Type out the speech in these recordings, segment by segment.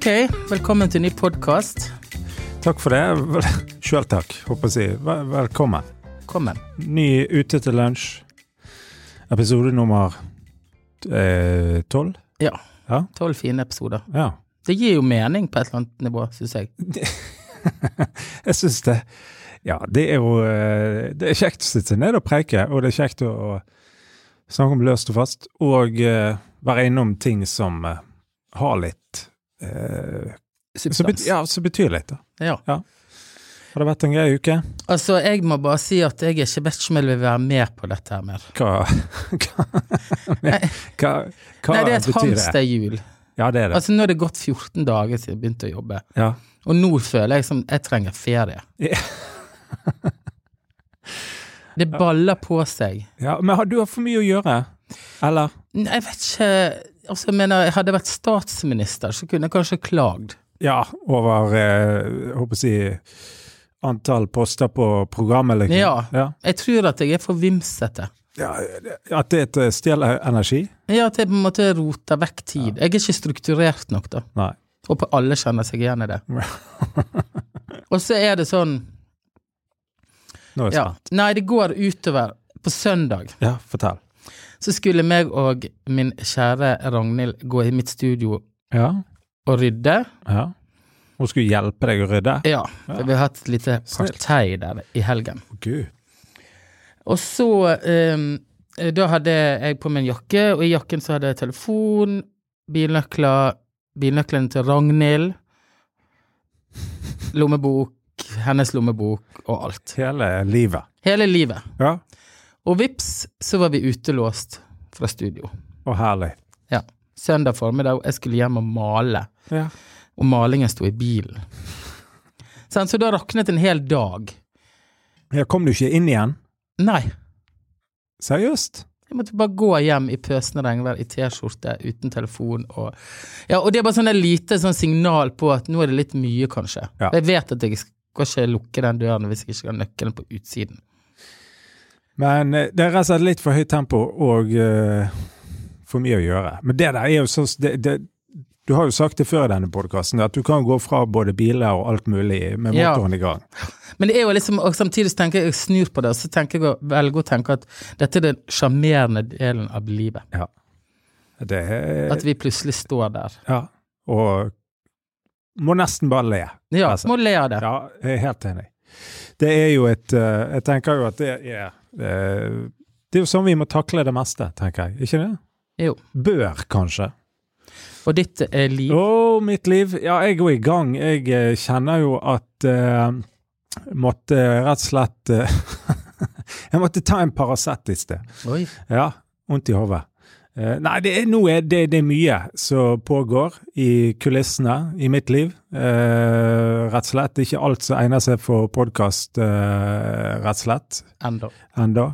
Ok, velkommen til ny podkast. Takk for det. Sjøl takk, håper jeg å si. Velkommen. Velkommen. Ny Ute til lunsj. Episode nummer eh, tolv. Ja. Ja. Tolv fine episoder. ja. Det gir jo mening på et eller annet nivå, syns jeg. Jeg syns det. Ja, det er jo eh, Det er kjekt å sitte ned og preike, og det er kjekt å snakke om løst og fast, og uh, være innom ting som uh, har litt eh, så, bet, Substans. Ja, så betyr litt, da. Ja. Har det vært en grei uke? Altså, jeg må bare si at jeg vet ikke best jeg vil være med på dette her mer. Hva Hva, hva, hva Nei, det er et betyr det? hamsterhjul. Ja, det er det. Altså, nå er det gått 14 dager siden jeg begynte å jobbe, Ja. og nå føler jeg som jeg trenger ferie. Yeah. Det baller på seg. ja, Men har du har for mye å gjøre? Eller? Jeg vet ikke Altså, jeg mener, hadde jeg vært statsminister, så kunne jeg kanskje klagd. Ja, over eh, jeg håper si antall poster på programmet, liksom? Ja. ja. Jeg tror at jeg er for vimsete. Ja, At det et stjeler energi? Ja, at jeg på en måte roter vekk tid. Jeg er ikke strukturert nok, da. Nei. Håper alle kjenner seg igjen i det. Og så er det sånn Nå er jeg ja, spent. Nei, det går utover. På søndag Ja, fortell. Så skulle meg og min kjære Ragnhild gå i mitt studio Ja. og rydde. ja. Hun skulle hjelpe deg å rydde? Ja, for vi har hatt et lite partei der i helgen. Gud. Og så um, Da hadde jeg på meg en jakke, og i jakken så hadde jeg telefon, bilnøkler, bilnøklene til Ragnhild, lommebok, hennes lommebok og alt. Hele livet. Hele livet. Ja. Og vips, så var vi utelåst fra studio. Og herlig. Ja. Søndag formiddag, og jeg skulle hjem og male, Ja. og malingen sto i bilen. Sånn, så da raknet en hel dag. ja. Kom du ikke inn igjen? Nei. Seriøst? Jeg måtte bare gå hjem i pøsende regnvær i T-skjorte uten telefon og Ja, og det er bare sånn et lite sånn signal på at nå er det litt mye, kanskje. Ja. Jeg vet at jeg skal ikke lukke den døren hvis jeg ikke har nøkkelen på utsiden. Men eh, det er rett og slett litt for høyt tempo og uh, for mye å gjøre. Men det der er jo sånn det, det, Du har jo sagt det før i denne podkasten, at du kan gå fra både biler og alt mulig med Ja. motoren i gang. Men det er jo liksom, og samtidig så tenker jeg, jeg snur på det, og så tenker jeg å velge å tenke at dette er den sjarmerende delen av livet. Ja. Det er At vi plutselig står der. Ja. Og må nesten bare le. Ja, Altså. må le av det. Ja, jeg er helt enig. Det er jo et eh, Jeg tenker jo at det er Det er jo sånn vi må takle det meste, tenker jeg. Ikke det? Jo. Bør, kanskje. Og ditt eh, liv. Å, mitt liv. Ja, jeg går i gang. Jeg eh, kjenner jo at eh, Måtte rett og slett eh, Jeg måtte ta en Paracet i sted. Oi. Ja, vondt i hodet. Eh, nei, det er, nå er det, det er mye som pågår i kulissene i mitt liv. Eh, rett og slett. Ikke alt som egner seg for podkast, eh, rett og slett. Enda. Enda.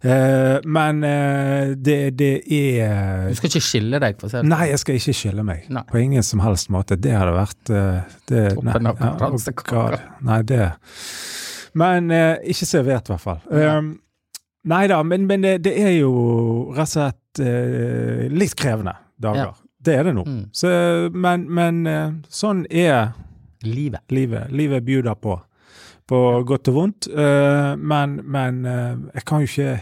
Eh, men eh, det, det er Du skal ikke skille deg, for å si det Nei, jeg skal ikke skille meg. Nei. På ingen som helst måte. Det hadde vært eh, det, Toppen av ja, konkurransekaka. Nei, det Men ikke servert, i hvert fall. Um, nei da, men, men det, det er jo rett og slett eh, litt krevende dager. Ja. Det er det nå. Mm. Så, men men eh, sånn er Livet. livet. Livet bjuder på. På godt og vondt. Uh, men men uh, jeg kan jo ikke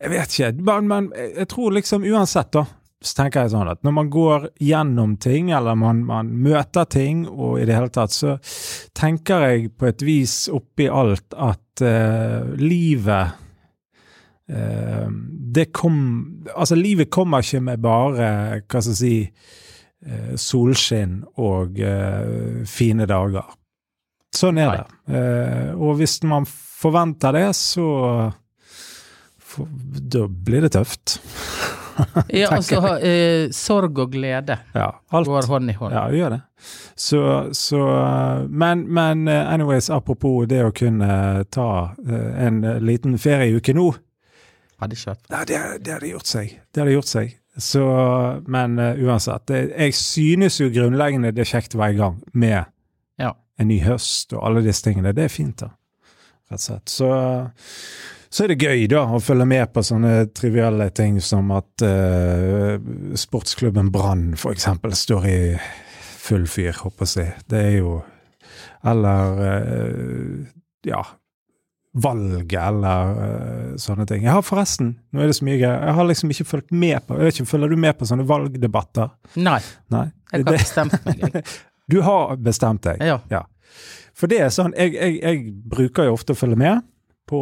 Jeg vet ikke. Men, men jeg tror liksom uansett, da, så tenker jeg sånn at når man går gjennom ting, eller man, man møter ting, og i det hele tatt, så tenker jeg på et vis oppi alt at uh, livet Det kom Altså, livet kommer ikke med bare, hva skal jeg si eh, solskinn og eh, fine dager. Sånn er Nei. det. Eh, og hvis man forventer det, så for, Da blir det tøft. Ja, altså, eh, sorg og glede Ja, går hånd i hånd. Ja, gjør det. Så, så Men, men eh, anyways, apropos det å kunne ta eh, en liten ferieuke nå. Hadde ikke vært Nei, det, det hadde gjort seg. Det hadde gjort seg. Så, men uh, uansett. Det, jeg synes jo grunnleggende det er kjekt å være i gang med Ja. en ny høst og alle disse tingene. Det er fint, da. Rett og slett. Så, så er det gøy, da, å følge med på sånne trivielle ting som at uh, sportsklubben Brann eksempel står i full fyr, håper jeg. Det er jo Eller uh, ja valget eller uh, sånne ting. Jeg har forresten, nå er det så mye greier, jeg har liksom ikke fulgt med på jeg vet ikke, Følger du med på sånne valgdebatter? Nei, Nei? jeg har bestemt meg. Jeg. Du har bestemt deg? Ja. For det er sånn, jeg, jeg, jeg bruker jo ofte å følge med på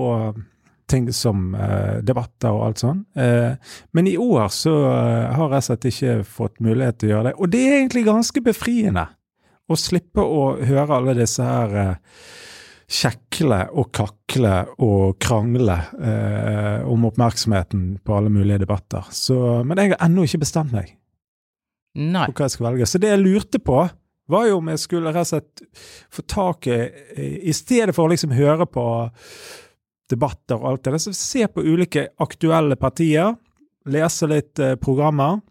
ting som uh, debatter og alt sånn. Uh, men i år så har jeg sett ikke fått mulighet til å gjøre det. Og det er egentlig ganske befriende å slippe å høre alle disse her kjekle og kakle og krangle eh, om oppmerksomheten på alle mulige debatter. Så, men jeg har ennå ikke bestemt meg Nei. på hva jeg skal velge. Så det jeg lurte på, var jo om jeg skulle rett og slett få tak i I stedet for å liksom høre på debatter og alt det der, så se på ulike aktuelle partier, lese litt eh, programmer.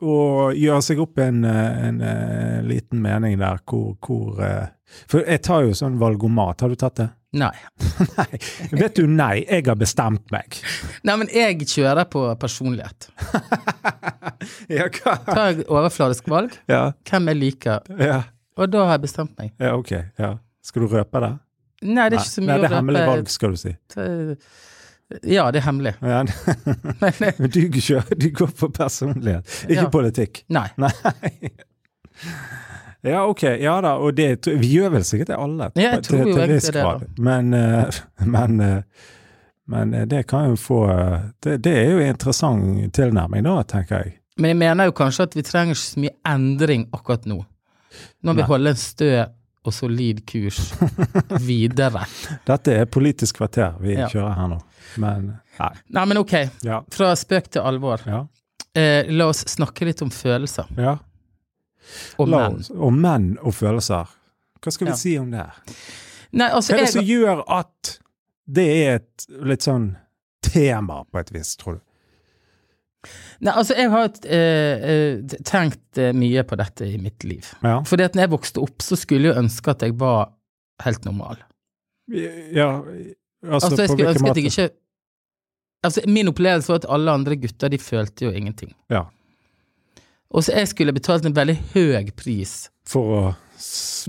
Og gjøre seg opp en, en, en, eh, liten mening der hvor, hvor eh, For jeg tar jo sånn valgomat. Har du tatt det? Nei. Nei. Vet du, nei. Jeg har bestemt meg. Nei, men jeg kjører på personlighet. ja, hva? Tar jeg overfladisk valg, Ja, hvem jeg liker, ja, og da har jeg bestemt meg. ja, ok. Ja. Skal du røpe det? Nei, det er ikke så mye Nei, det er å hemmelig valg, skal du si. Ja, det er hemmelig. Ja. Men du, du går på personlighet, ikke Ja. politikk. Nei. Nei. Ja, ok. Ja da, og det Vi gjør vel sikkert det alle, Ja, jeg tror til, til en egentlig det. Men, eh, men, eh, men eh, det kan jo få det, det er jo en interessant tilnærming, da, tenker jeg. Men jeg mener jo kanskje at vi trenger ikke så mye endring akkurat nå. Nå må vi holde en stø og solid kurs videre. Dette er Politisk kvarter vi Ja. kjører her nå. Men nei. Nei, men ok. Ja. Fra spøk til alvor. Ja. Eh, la oss snakke litt om følelser. ja. Og La menn. oss- Og menn og følelser. Hva skal vi si om det? Nei, altså, Hva er det som jeg, gjør at det er et litt sånn tema, på et vis, tror du? Nei, altså, jeg har eh, eh, tenkt eh, mye på dette i mitt liv. Ja. Fordi at når jeg vokste opp, så skulle jeg ønske at jeg var helt normal. Ja, altså, Altså, jeg på skulle hvilken måte? ikke Altså, min opplevelse var at alle andre gutter, de følte jo ingenting. Ja. Og så jeg skulle betalt en veldig høy pris. For å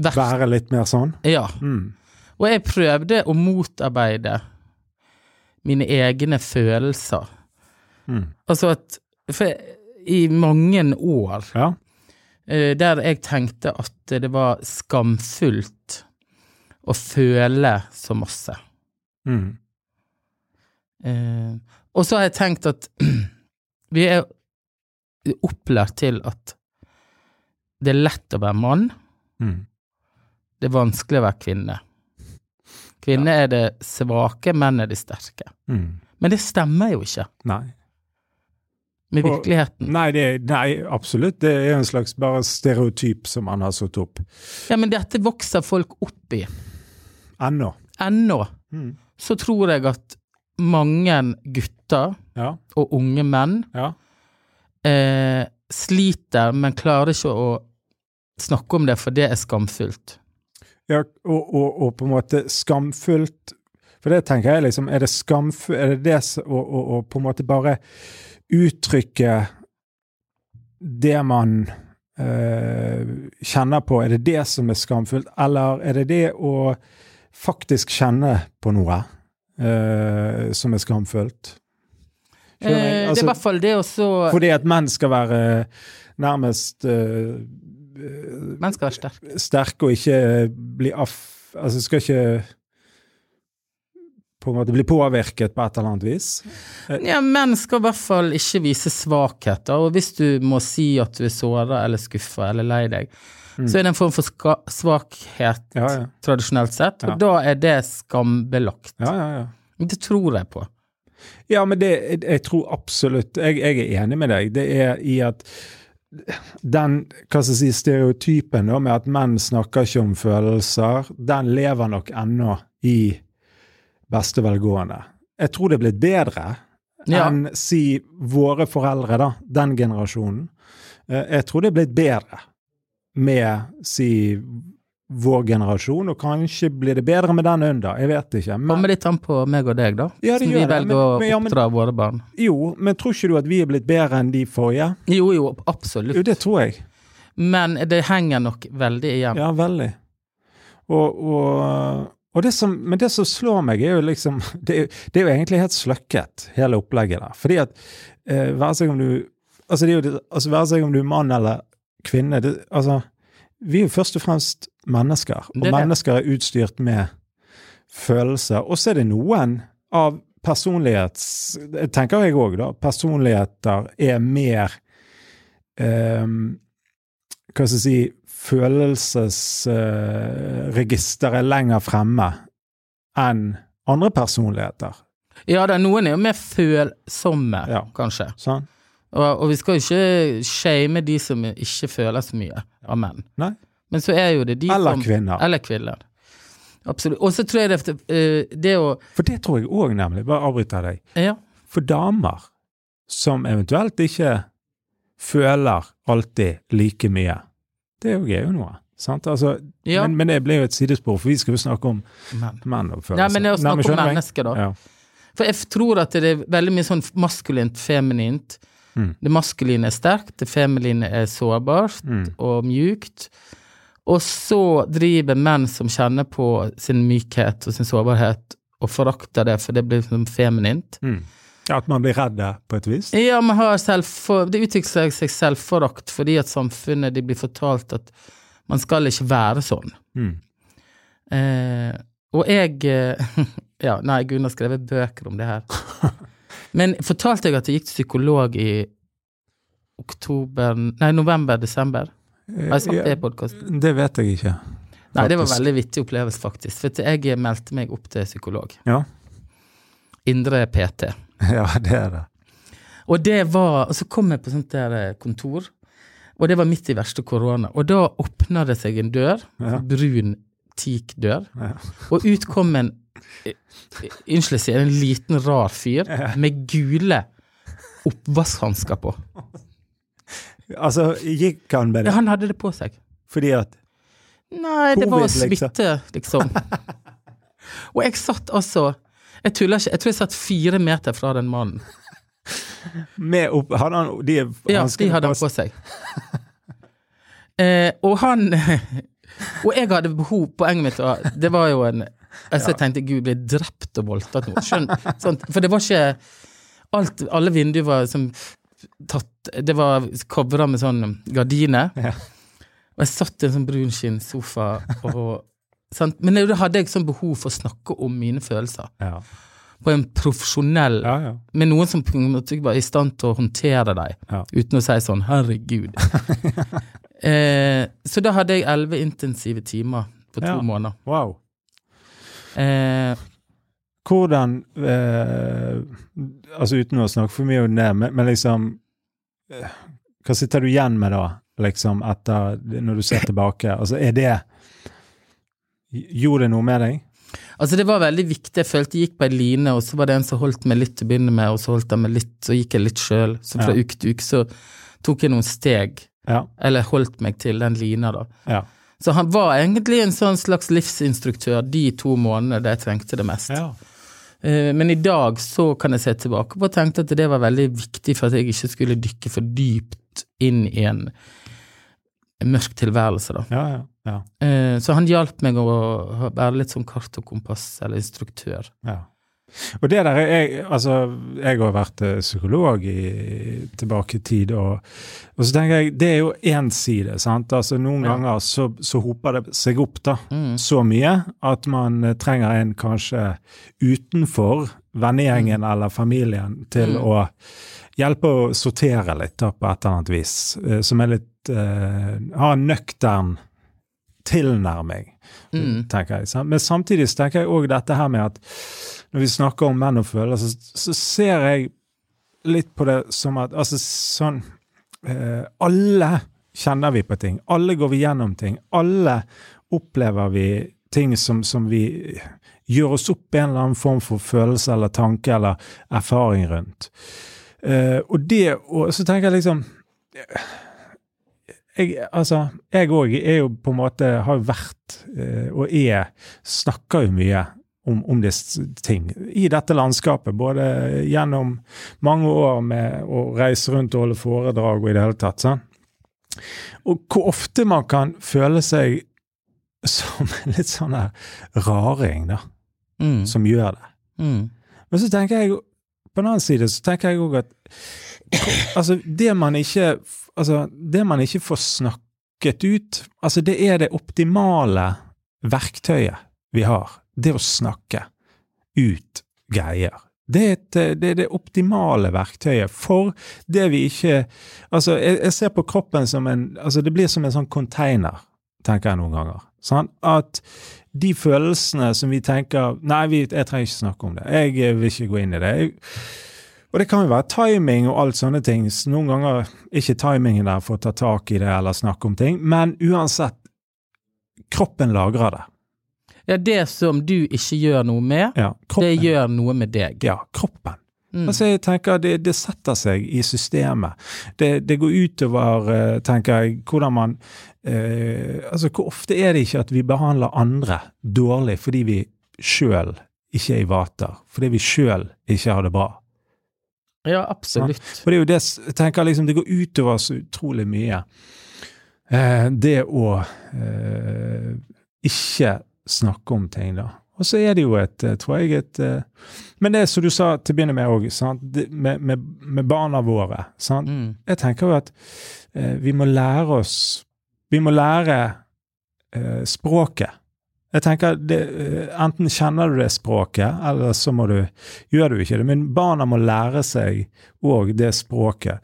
være litt mer sånn? Ja. Mm. Og jeg prøvde å motarbeide mine egne følelser. Mm. Altså at For i mange år Ja. eh, der jeg tenkte at det var skamfullt å føle så masse. Mm. Eh, og så har jeg tenkt at vi er opplært til at det er lett å være mann, Mm. det er vanskelig å være kvinne. Kvinner er det svake, menn er de sterke. Mm. Men det stemmer jo ikke Nei. Med Og- virkeligheten. Nei, det, nei, absolutt. Det er en slags bare stereotyp som man har satt opp. Ja, men dette vokser folk opp i. Ennå. Ennå Mm. så tror jeg at mange gutter Ja. og unge menn Ja. eh, sliter, men klarer ikke å snakke om det, for det er skamfullt. ja og, og, og på en måte skamfullt For det tenker jeg liksom Er det skamfullt Er det det å på en måte bare uttrykke det man eh, kjenner på, er det det som er skamfullt, eller er det det å faktisk kjenne på noe eh, som er skamfullt? Altså, det er Altså- i hvert fall det å så Fordi at menn skal være nærmest eh, Menn skal være sterke. sterke og ikke bli aff... Altså skal ikke på en måte blir påvirket på et eller annet vis. Ja, menn skal i hvert fall ikke vise svakheter, og hvis du må si at du er såra eller skuffa eller lei deg, så er det en form for svakhet Mm. Ja, ja. tradisjonelt sett, og Ja. da er det skambelagt. Ja, ja, ja. Det tror jeg på. Ja, men det, jeg, jeg tror absolutt jeg, jeg er enig med deg. Det er i at den hva skal jeg si, stereotypen da, med at menn snakker ikke om følelser, den lever nok ennå i beste velgående. Jeg tror det er blitt bedre Ja. enn si våre foreldre, da, den generasjonen. Eh, Jeg tror det er blitt bedre med si vår generasjon, og kanskje blir det bedre med den under. Jeg vet ikke. Men, Kommer litt an på meg og deg, da. Ja, som vi velger men- å men- ja, men- oppdra våre barn. jo, men tror ikke du at vi er blitt bedre enn de forrige? Jo, jo, absolutt. Jo, det tror jeg. Men det henger nok veldig igjen. Ja, veldig. Og, og det som, men det som slår meg, er jo liksom Det, er- det er jo egentlig helt sløkket, hele opplegget der. Fordi at eh, være seg om du Altså, det er jo altså være seg om du er mann eller kvinne det, Altså, vi er jo først og fremst mennesker. Og er mennesker er utstyrt med følelser. Og så er det noen av personlighets... Tenker jeg òg, da. Personligheter er mer ehm, Hva skal jeg si Følelsesregisteret lenger fremme enn andre personligheter. Ja er noen er jo mer følsomme, Ja. kanskje. Sånn? Og, og vi skal jo ikke shame de som ikke føler så mye av menn. Nei. Men så er jo det de Eller som kvinner. Eller kvinner. Absolutt. Og så tror jeg det, uh, det å For det tror jeg òg, nemlig. Bare avbryter deg. Ja. For damer som eventuelt ikke føler alltid like mye, det òg er jo noe. Sant? Altså, Ja. men, men det ble jo et sidespor, for vi skal jo snakke om Men. menn og følelser. Nei, men det er å Nei, snakke om mennesker, da. Ja. For jeg tror at det er veldig mye sånn maskulint, feminint. Mm. Det maskuline er sterkt, det feminine er sårbart Mm. og mjukt. Og så driver menn som kjenner på sin mykhet og sin sårbarhet, og forakter det, for det blir sånn feminint. Mm. At man blir redd på et vis? Ja, man har selvfor, det utvikler seg selvforakt fordi at samfunnet de blir fortalt at man skal ikke være sånn. Mm. Eh, og jeg eh, Ja, nei, Gunnar har skrevet bøker om det her. Men fortalte jeg at jeg gikk til psykolog i oktober Nei, november-desember? Har jeg sagt det i podkasten? Det vet jeg ikke. Nei, det var faktisk. veldig vittig opplevelse, faktisk. For jeg meldte meg opp til psykolog. Ja. Indre PT. ja, det er det. Og det var Og så kom jeg på sånt der eh, kontor, og det var midt i verste korona. Og da åpna det seg en dør, Ja. brun teakdør, Ja. og ut kom en eh, Unnskyld, jeg sier en liten, rar fyr med gule oppvaskhansker på. Altså, gikk han med Ja, han hadde det på seg. fordi at Nei, det var smitte, liksom. smitte, liksom. og jeg satt altså Jeg tuller ikke, jeg tror jeg satt fire meter fra den mannen. med opp, Hadde han de Ja, de hadde han på seg. Eh, og han Og jeg hadde behov Poenget mitt var Det var jo en Altså, jeg tenkte Gud, blir drept og voldtatt nå. Skjønn, sånt. For det var ikke alt, Alle vinduer var som tatt Det var covra med sånn gardiner. Ja. Og jeg satt i en sånn brunskinnsofa og sant? Men da hadde jeg sånn behov for å snakke om mine følelser. Ja. På en profesjonell ja, ja. med noen som var i stand til å håndtere deg, uten å si sånn 'herregud'. eh, så da hadde jeg elleve intensive timer på to måneder. Wow. Eh, Hvordan eh, Altså uten å snakke for mye om det, men, men liksom eh, Hva sitter du igjen med da, liksom, etter Når du ser tilbake? Altså, er det Gjorde det noe med deg? altså, det var veldig viktig. Jeg følte jeg gikk på ei line, og så var det en som holdt meg litt til å begynne med, og så holdt jeg meg litt, så gikk jeg litt sjøl. Så fra Ja. uke til uke så tok jeg noen steg, Ja. eller holdt meg til den lina, da. Ja. Så han var egentlig en sånn slags livsinstruktør de to månedene da jeg trengte det mest. ja. Eh, Men i dag så kan jeg se tilbake på og tenke at det var veldig viktig for at jeg ikke skulle dykke for dypt inn i en mørk tilværelse, da. Ja, ja. ja. Eh, Så han hjalp meg å være litt sånn kart og kompass, eller instruktør. Ja. Og det der, jeg, altså, jeg har vært eh, psykolog i, tilbake i tid, og, og så tenker jeg, det er jo én side, sant? Altså, noen Ja. ganger så, så hoper det seg opp da, Mm. så mye at man eh, trenger en kanskje utenfor vennegjengen eller familien til Mm. å hjelpe å sortere litt da, på et eller annet vis, eh, som er litt, eh, Ha en nøktern tilnærming Mm. tenker jeg. Men samtidig så tenker jeg òg dette her med at når vi snakker om menn og følelser, så, så ser jeg litt på det som at altså sånn uh, Alle kjenner vi på ting. Alle går vi gjennom ting. Alle opplever vi ting som, som vi gjør oss opp i en eller annen form for følelse eller tanke eller erfaring rundt. Uh, og det Og så tenker jeg liksom jeg, altså, jeg òg er jo på en måte Har vært eh, og er Snakker jo mye om, om disse ting i dette landskapet. Både gjennom mange år med å reise rundt og holde foredrag og i det hele tatt. sant? Og hvor ofte man kan føle seg som en litt sånn her raring, da, Mm. som gjør det. Mm. Men så tenker jeg, på den annen side, så tenker jeg òg at altså, det man ikke Altså, det man ikke får snakket ut, altså, det er det optimale verktøyet vi har. Det å snakke ut greier. Det er, et, det er det optimale verktøyet for det vi ikke Altså, jeg, jeg ser på kroppen som en Altså, det blir som en sånn container, tenker jeg noen ganger. Sånn at de følelsene som vi tenker Nei, vi, jeg trenger ikke snakke om det. Jeg vil ikke gå inn i det. Jeg, og det kan jo være timing og alt sånne ting. Så noen ganger ikke timingen der for å ta tak i det eller snakke om ting, men uansett, kroppen lagrer det. Ja, det som du ikke gjør noe med, Ja, det gjør noe med deg. Ja, kroppen. Mm. Altså jeg tenker det, det setter seg i systemet. Det, det går utover, eh, tenker jeg, hvordan man eh, Altså hvor ofte er det ikke at vi behandler andre dårlig fordi vi sjøl ikke er i vater? Fordi vi sjøl ikke har det bra? Ja, absolutt. For det er jo det jeg tenker liksom, det går utover så utrolig mye. Eh, det å eh, ikke snakke om ting, da. Og så er det jo et, eh, tror jeg, et eh, Men det som du sa til å begynne med òg, med, med, med barna våre. sant? Mm. Jeg tenker jo at eh, vi må lære oss Vi må lære eh, språket. Jeg tenker, det, eh, Enten kjenner du det språket, eller så må du, gjør du ikke det. Men barna må lære seg òg det språket.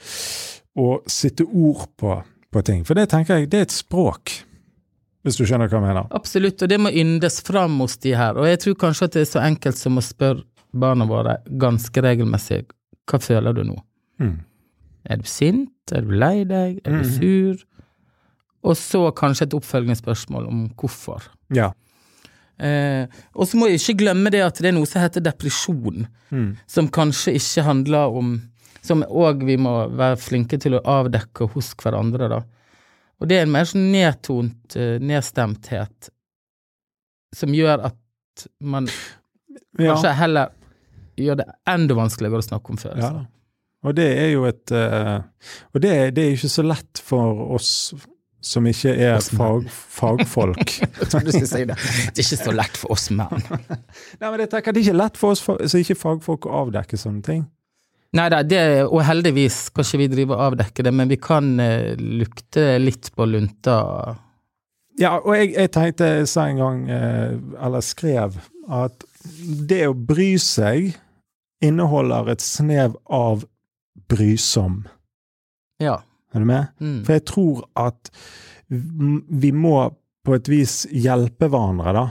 Og sitte ord på, på ting. For det tenker jeg, det er et språk. Hvis du skjønner hva jeg mener. Absolutt, og det må yndes fram hos de her. Og jeg tror kanskje at det er så enkelt som å spørre barna våre ganske regelmessig hva føler du nå? Mm. Er du sint? Er du lei deg? Er du Mhm. sur? Og så kanskje et oppfølgingsspørsmål om hvorfor. Ja. Eh, og så må jeg ikke glemme det at det er noe som heter depresjon, Mm. som kanskje ikke handler om Som òg vi må være flinke til å avdekke hos hverandre, da. Og det er en mer sånn nedtont eh, nedstemthet som gjør at man ja. kanskje heller gjør det enda vanskeligere å snakke om Ja. Og det er jo et eh, Og det, det er ikke så lett for oss som ikke er fag, fagfolk. Trodde du skulle si det. Det er ikke så lett for oss menn. Nei, men jeg tenker Det er ikke lett for oss som ikke er fagfolk å avdekke sånne ting. Nei da, og heldigvis kan ikke vi drive og avdekke det, men vi kan uh, lukte litt på lunta. Ja, og jeg, jeg tenkte, jeg sa en gang, uh, eller skrev, at det å bry seg inneholder et snev av brysom. Ja. Er du med? Mm. For jeg tror at vi må på et vis hjelpe hverandre da,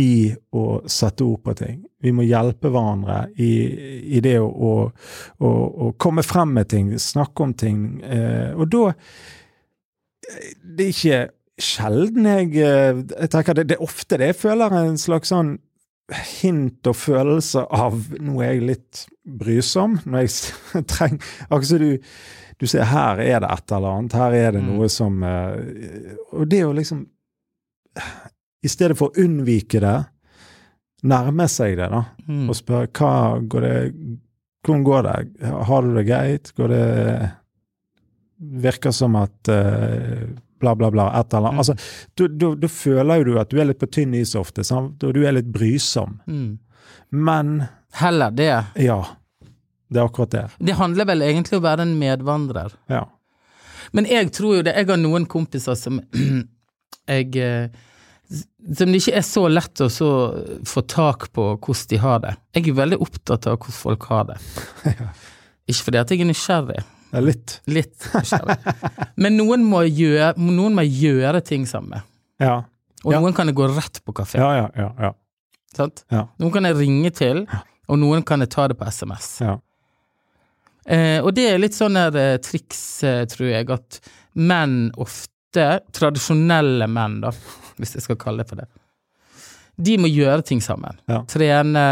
i å sette ord på ting. Vi må hjelpe hverandre i, i det å, å, å, å komme frem med ting, snakke om ting. Eh, og da Det er ikke sjelden jeg eh, Jeg tenker det, det er ofte det jeg føler en slags sånn hint og følelse av nå er jeg litt brysom. Når jeg trenger Akkurat som du du ser her er det et eller annet, her er det Mm. noe som eh, Og det å liksom I stedet for å unnvike det, nærme seg det, da, Mm. og spørre hva går det Hvordan går det? Har du det greit? Går det Virker som at uh, bla, bla, bla, et eller annet. Mm. Altså, da- føler jo du at du er litt på tynn is ofte, sant? og du er litt brysom. Mm. Men Heller det. ja, det er akkurat det. Det handler vel egentlig om å være en medvandrer. Ja. Men jeg tror jo det. Jeg har noen kompiser som jeg eh, Som det ikke er så lett å så få tak på hvordan de har det. Jeg er veldig opptatt av hvordan folk har det. Ikke fordi at jeg er nysgjerrig. Er litt. Litt nysgjerrig. Men noen må gjøre, noen må gjøre ting sammen med. Ja. Og Ja. noen kan jeg gå rett på kafé. Ja, ja, ja. ja. Sant? Ja. Noen kan jeg ringe til, og noen kan jeg ta det på SMS. ja. Eh, og det er litt sånn der eh, triks, eh, tror jeg, at menn ofte, tradisjonelle menn da, hvis jeg skal kalle det for det, de må gjøre ting sammen. Ja. Trene,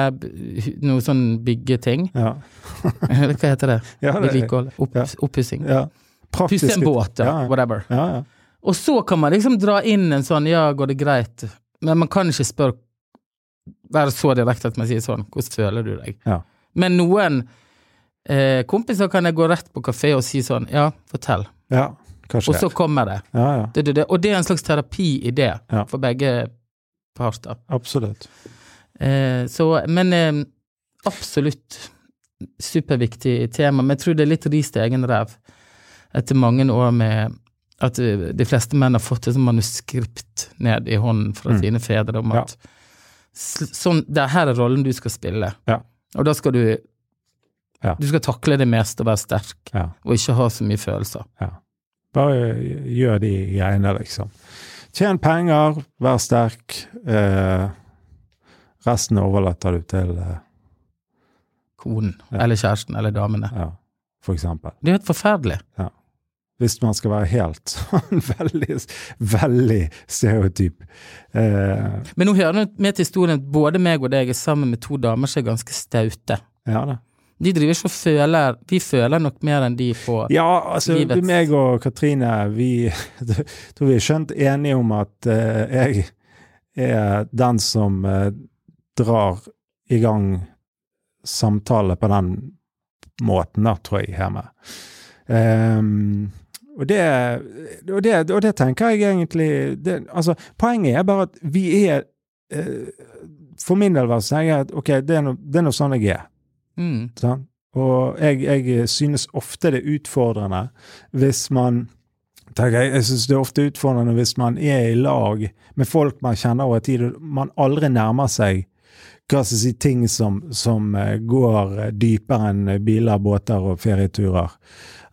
noe sånn byggeting. ja. Hva heter det? ja det- Vedlikehold? Opp, ja. Oppussing? Ja. Pusse en båt, ja. Whatever. Ja, ja. Og så kan man liksom dra inn en sånn 'ja, går det greit', men man kan ikke spørre Være så direkte at man sier sånn 'hvordan føler du deg'? Ja. Men noen eh, kompiser kan jeg gå rett på kafé og si sånn 'ja, fortell'. ja. Og så kommer det. Ja, ja. det, det, det. Og det er en slags terapi i det, for begge parter. Absolutt. Eh, så, men eh, absolutt superviktig tema. Men jeg tror det er litt ris til egen ræv etter mange år med at eh, de fleste menn har fått et manuskript ned i hånden fra Mm. sine fedre om at sånn, det her er rollen du skal spille. Ja. Og da skal du Ja. Du skal takle det meste og være sterk, Ja. og ikke ha så mye følelser. Bare gjør de greiene, liksom. Tjen penger, vær sterk. Eh, resten overlater du til eh, Konen, Ja. eller kjæresten, eller damene. ja, for eksempel. Det er helt forferdelig. Hvis man skal være helt sånn veldig, veldig stereotyp. Eh, Men nå hører du med til historien at både meg og deg er sammen med to damer som er ganske staute. ja da. De driver ikke og føler Vi føler nok mer enn de på Ja, altså, Livets- meg og Katrine, vi tror vi er skjønt enige om at uh, jeg er den som uh, drar i gang samtale på den måten, da, tror jeg, hjemme. Um, og, det, og, det, og det tenker jeg egentlig det, altså, Poenget er bare at vi er uh, For min del sånn at ok, det er noe, det er noe sånn jeg er. Mm, Sånn? Og jeg, jeg synes ofte det er utfordrende hvis man jeg, jeg synes det er ofte utfordrende hvis man er i lag med folk man kjenner over tid, og man aldri nærmer seg hva skal si, ting som, som eh, går eh, dypere enn biler, båter og ferieturer,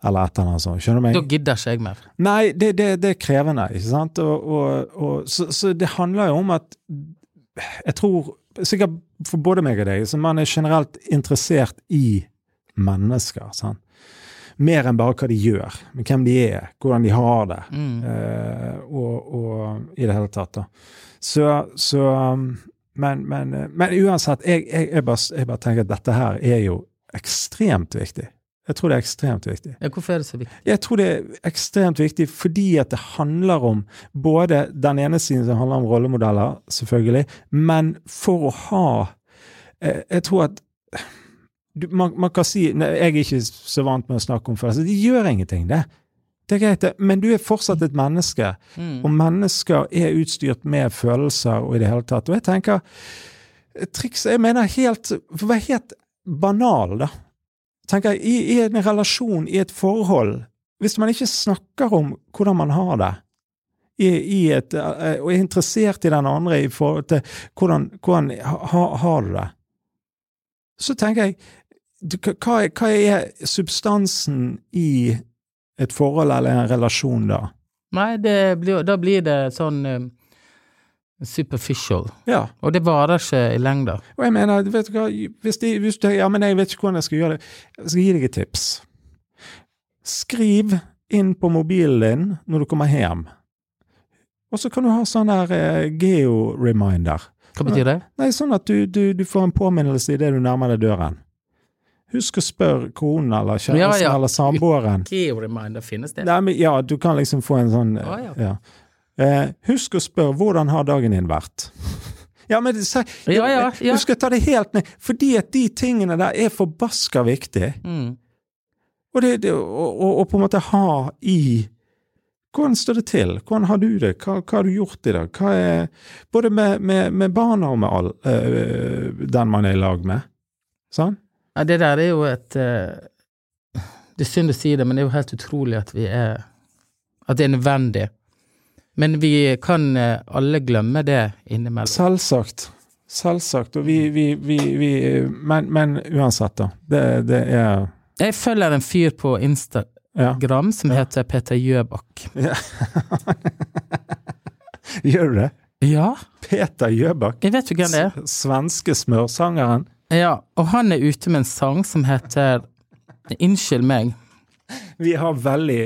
eller et eller annet sånt. Skjønner du meg? Da gidder ikke jeg mer. Nei, det, det, det er krevende, ikke sant? Og, og, og, så, så det handler jo om at jeg tror, sikkert for både meg og deg, så man er generelt interessert i mennesker. sant? Mer enn bare hva de gjør, men hvem de er, hvordan de har det. Mm. Eh, og, og i det hele tatt, da. Så, så men, men, eh, men uansett, jeg, jeg, jeg, bare, jeg bare tenker at dette her er jo ekstremt viktig. Jeg tror det er ekstremt viktig. Ja, hvorfor er det så viktig? Jeg tror det er ekstremt viktig fordi at det handler om både den ene siden som handler om rollemodeller, selvfølgelig, men for å ha eh, Jeg tror at man, man kan si nei, Jeg er ikke så vant med å snakke om følelser. Det gjør ingenting, det. Det er greit, det. Men du er fortsatt et menneske. Mm. Og mennesker er utstyrt med følelser og i det hele tatt. Og jeg tenker triks Jeg mener helt For å være helt banal, da. Tenker jeg, i, I en relasjon, i et forhold Hvis man ikke snakker om hvordan man har det, i, i et, eh, og er interessert i den andre i forhold til hvordan, hvordan ha, har du det, så tenker jeg hva, hva er substansen i et forhold eller en relasjon da? Nei, blir, da blir det sånn um, superficial. Ja. Og det varer ikke i lengda. Og jeg mener, vet du hva, hvis, de, hvis de, ja, men jeg vet ikke hvordan jeg skal gjøre det, jeg skal gi deg et tips. Skriv inn på mobilen din når du kommer hjem. Og så kan du ha sånn der eh, geo-reminder. Hva betyr det? Nei, sånn at du, du, du får en påminnelse idet du nærmer deg døren. Husk å spørre konen eller kjæresten Ja, ja. eller samboeren. Geo-reminder finnes det? Nei, men ja, du kan liksom få en sånn ah, ja. ja. Eh, husk å spørre hvordan har dagen din vært? ja, men se, Ja, ja, ja. Du skal ta det helt ned, fordi at de tingene der er forbaska viktig. Mm. Og, det, det, og, og, og på en måte ha i Hvordan står det til? Hvordan har du det? Hva, hva har du gjort i dag? Er, både med, med, med barna og med all, øh, den man er i lag med. Sånn? Ja, det der er jo et øh, Det er synd å si det, men det er jo helt utrolig at vi er At det er nødvendig. Men vi kan eh, alle glemme det innimellom. Selvsagt. Selvsagt. Og vi, vi, vi, vi men, men uansett, da. Det, det er Jeg følger en fyr på Instagram Ja. som heter Peter Gjøbakk. Gjør du det? Ja, Peter Gjøbakk. jeg vet jo hvem det er. Svenske smørsangeren. Ja, og han er ute med en sang som heter Unnskyld meg. Vi har veldig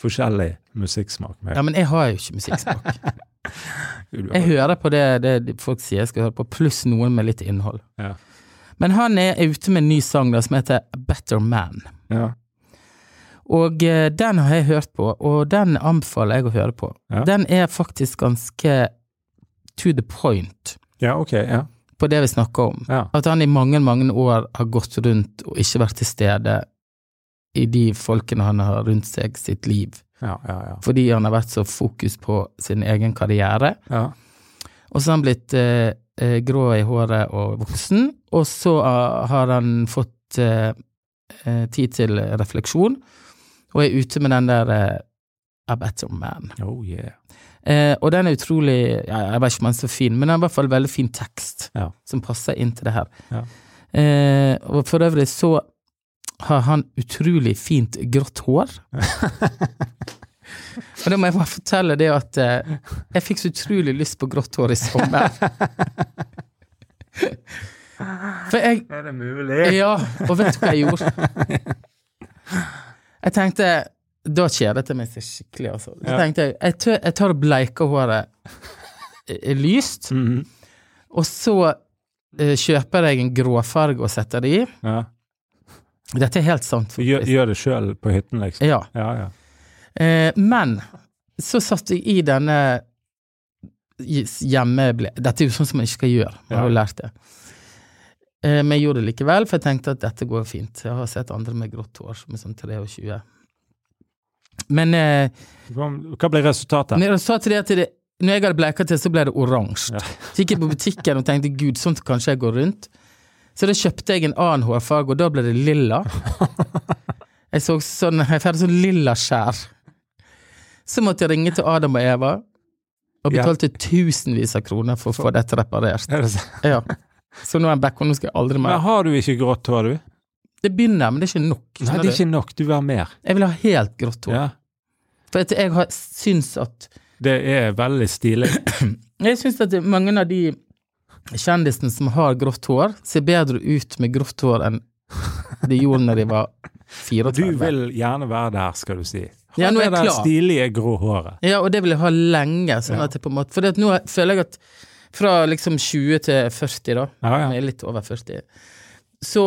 forskjellig musikksmak. Med. Ja, men jeg har jo ikke musikksmak. Jeg hører på det, det folk sier jeg skal høre på, pluss noen med litt innhold. Ja. Men han er ute med en ny sang da, som heter Better Man. Ja. Og eh, den har jeg hørt på, og den anbefaler jeg å høre på. Ja. Den er faktisk ganske to the point ja, ok. Ja. på det vi snakker om. ja. At han i mange, mange år har gått rundt og ikke vært til stede i de folkene han har rundt seg sitt liv. Ja, ja, ja. fordi han har vært så fokus på sin egen karriere. ja. Og så har han blitt eh, eh, grå i håret og voksen, og så ah, har han fått eh, eh, tid til refleksjon, og er ute med den der eh, A Better Man. Oh yeah. Eh, og den er utrolig ja, Jeg vet ikke om den er så fin, men den er i hvert fall veldig fin tekst Ja. som passer inn til det her. Ja. Eh, og for øvrig så har han utrolig fint grått hår. og da må jeg bare fortelle det at eh, jeg fikk så utrolig lyst på grått hår i sommer. For jeg Er det mulig? Ja, og vet du hva jeg gjorde? Jeg tenkte Da kjedet jeg meg så skikkelig, altså. Så Ja. tenkte jeg jeg, tør, jeg tar og bleiker håret lyst, lyst, -hmm. og så eh, kjøper jeg en gråfarge og setter det i. Ja. Dette er helt sant. Gjør, gjør det sjøl på hytten, liksom? Ja. Ja, ja. Eh, men så satt jeg i denne hjemme... Dette er jo sånn som man ikke skal gjøre, man har jo lært det. Eh, men jeg gjorde det likevel, for jeg tenkte at dette går fint. Jeg har sett andre med grått hår som er sånn 23. Men eh, Hva ble resultatet? til det at det, når jeg hadde bleika til, så ble det oransje. Ja. Så gikk jeg på butikken og tenkte gud, sånt kanskje jeg går rundt. Så da kjøpte jeg en annen hårfarge, og da ble det lilla. Jeg så sånn, jeg hadde sånn lilla skjær. Så måtte jeg ringe til Adam og Eva, og Ja. betalte tusenvis av kroner for å få dette reparert. Er det så? Ja. Så nå er jeg back, og nå skal jeg aldri mer Men har du ikke grått hår, du? Det begynner, men det er ikke nok. Nei, det er ikke nok. Du vil ha mer. Jeg vil ha helt grått hår. Ja. For jeg har, syns at Det er veldig stilig. Jeg syns at mange av de kjendisene som har grått hår, ser bedre ut med grått hår enn de gjorde når de var 34. du vil gjerne være der, skal du si. Ha Ja, nå er det jeg klar. stilige grå håret. Ja, og det vil jeg ha lenge. Sånn at jeg på en måte, for nå føler jeg at fra liksom 20 til 40, da, Ja, ja. jeg er litt over 40, så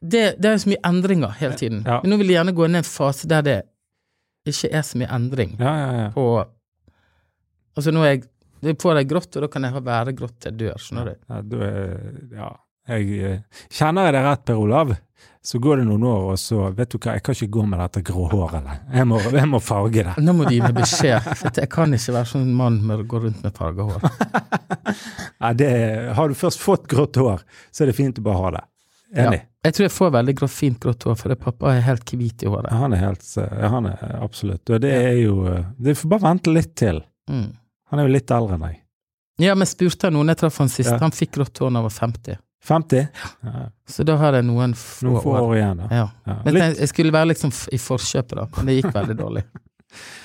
det, det er så mye endringer hele tiden. Ja. Men nå vil jeg gjerne gå inn i en fase der det ikke er så mye endring Ja, ja, ja. på Altså nå er jeg det får deg grått, og da kan jeg være grått til jeg dør, skjønner du. ja, du er, ja. Jeg eh, kjenner jeg deg rett, Per Olav, så går det noen år, og så Vet du hva, jeg kan ikke gå med dette grå håret. Jeg må, jeg må farge det. Nå må du gi meg beskjed, for jeg kan ikke være sånn mann med å gå rundt med farga hår. Ja, det, har du først fått grått hår, så er det fint å bare ha det. Enig. Jeg tror jeg får veldig grått, fint grått hår, for pappa er helt hvit i håret. Han er helt eh, Han er absolutt. Og det er jo Det Du får bare vente litt til. Mm. Han er jo litt eldre enn deg. Ja, men spurte noen jeg traff han sist, Ja. han fikk grått hår da han var 50. 50? Ja. Så da har jeg noen få Noen få år. år igjen, da. Ja. Ja. Men jeg, jeg skulle være liksom i forkjøpet, da, men det gikk veldig dårlig.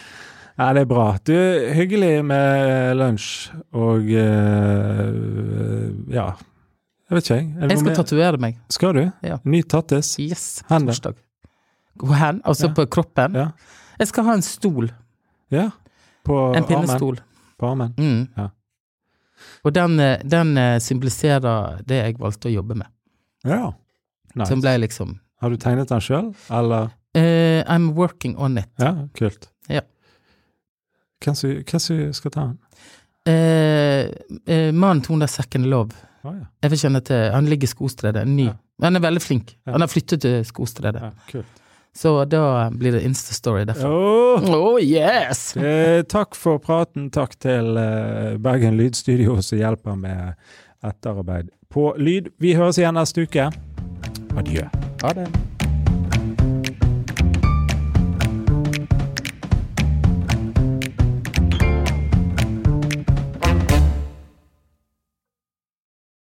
ja, det er bra. Du, hyggelig med lunsj, og uh, ja Jeg vet ikke, jeg. Jeg skal tatovere meg. Skal du? Ja. Ny tattis? Yes, Hen da? torsdag. Hen? Altså på kroppen? Ja. Jeg skal ha en stol. ja. På En armen? På armen. Mm. Ja. Og den, eh, den eh, symboliserer det jeg valgte å jobbe med. Ja. Nice. Som ble liksom Har du tegnet den sjøl, eller? Uh, I'm working on it. Ja, kult. Ja. Hvem som skal ta den? Uh, uh, Mannen til hun der Second Love. Oh, ja. Jeg vil kjenne til Han ligger i Skostredet, ny. Ja. Han er veldig flink. Ja. Han har flyttet til Skostredet. ja. Kult. Så da blir det Insta-story derfra. Åh! Oh yes! Eh, takk for praten. Takk til eh, Bergen Lydstudio som hjelper med etterarbeid på lyd. Vi høres igjen neste uke. Adjø. Ha det.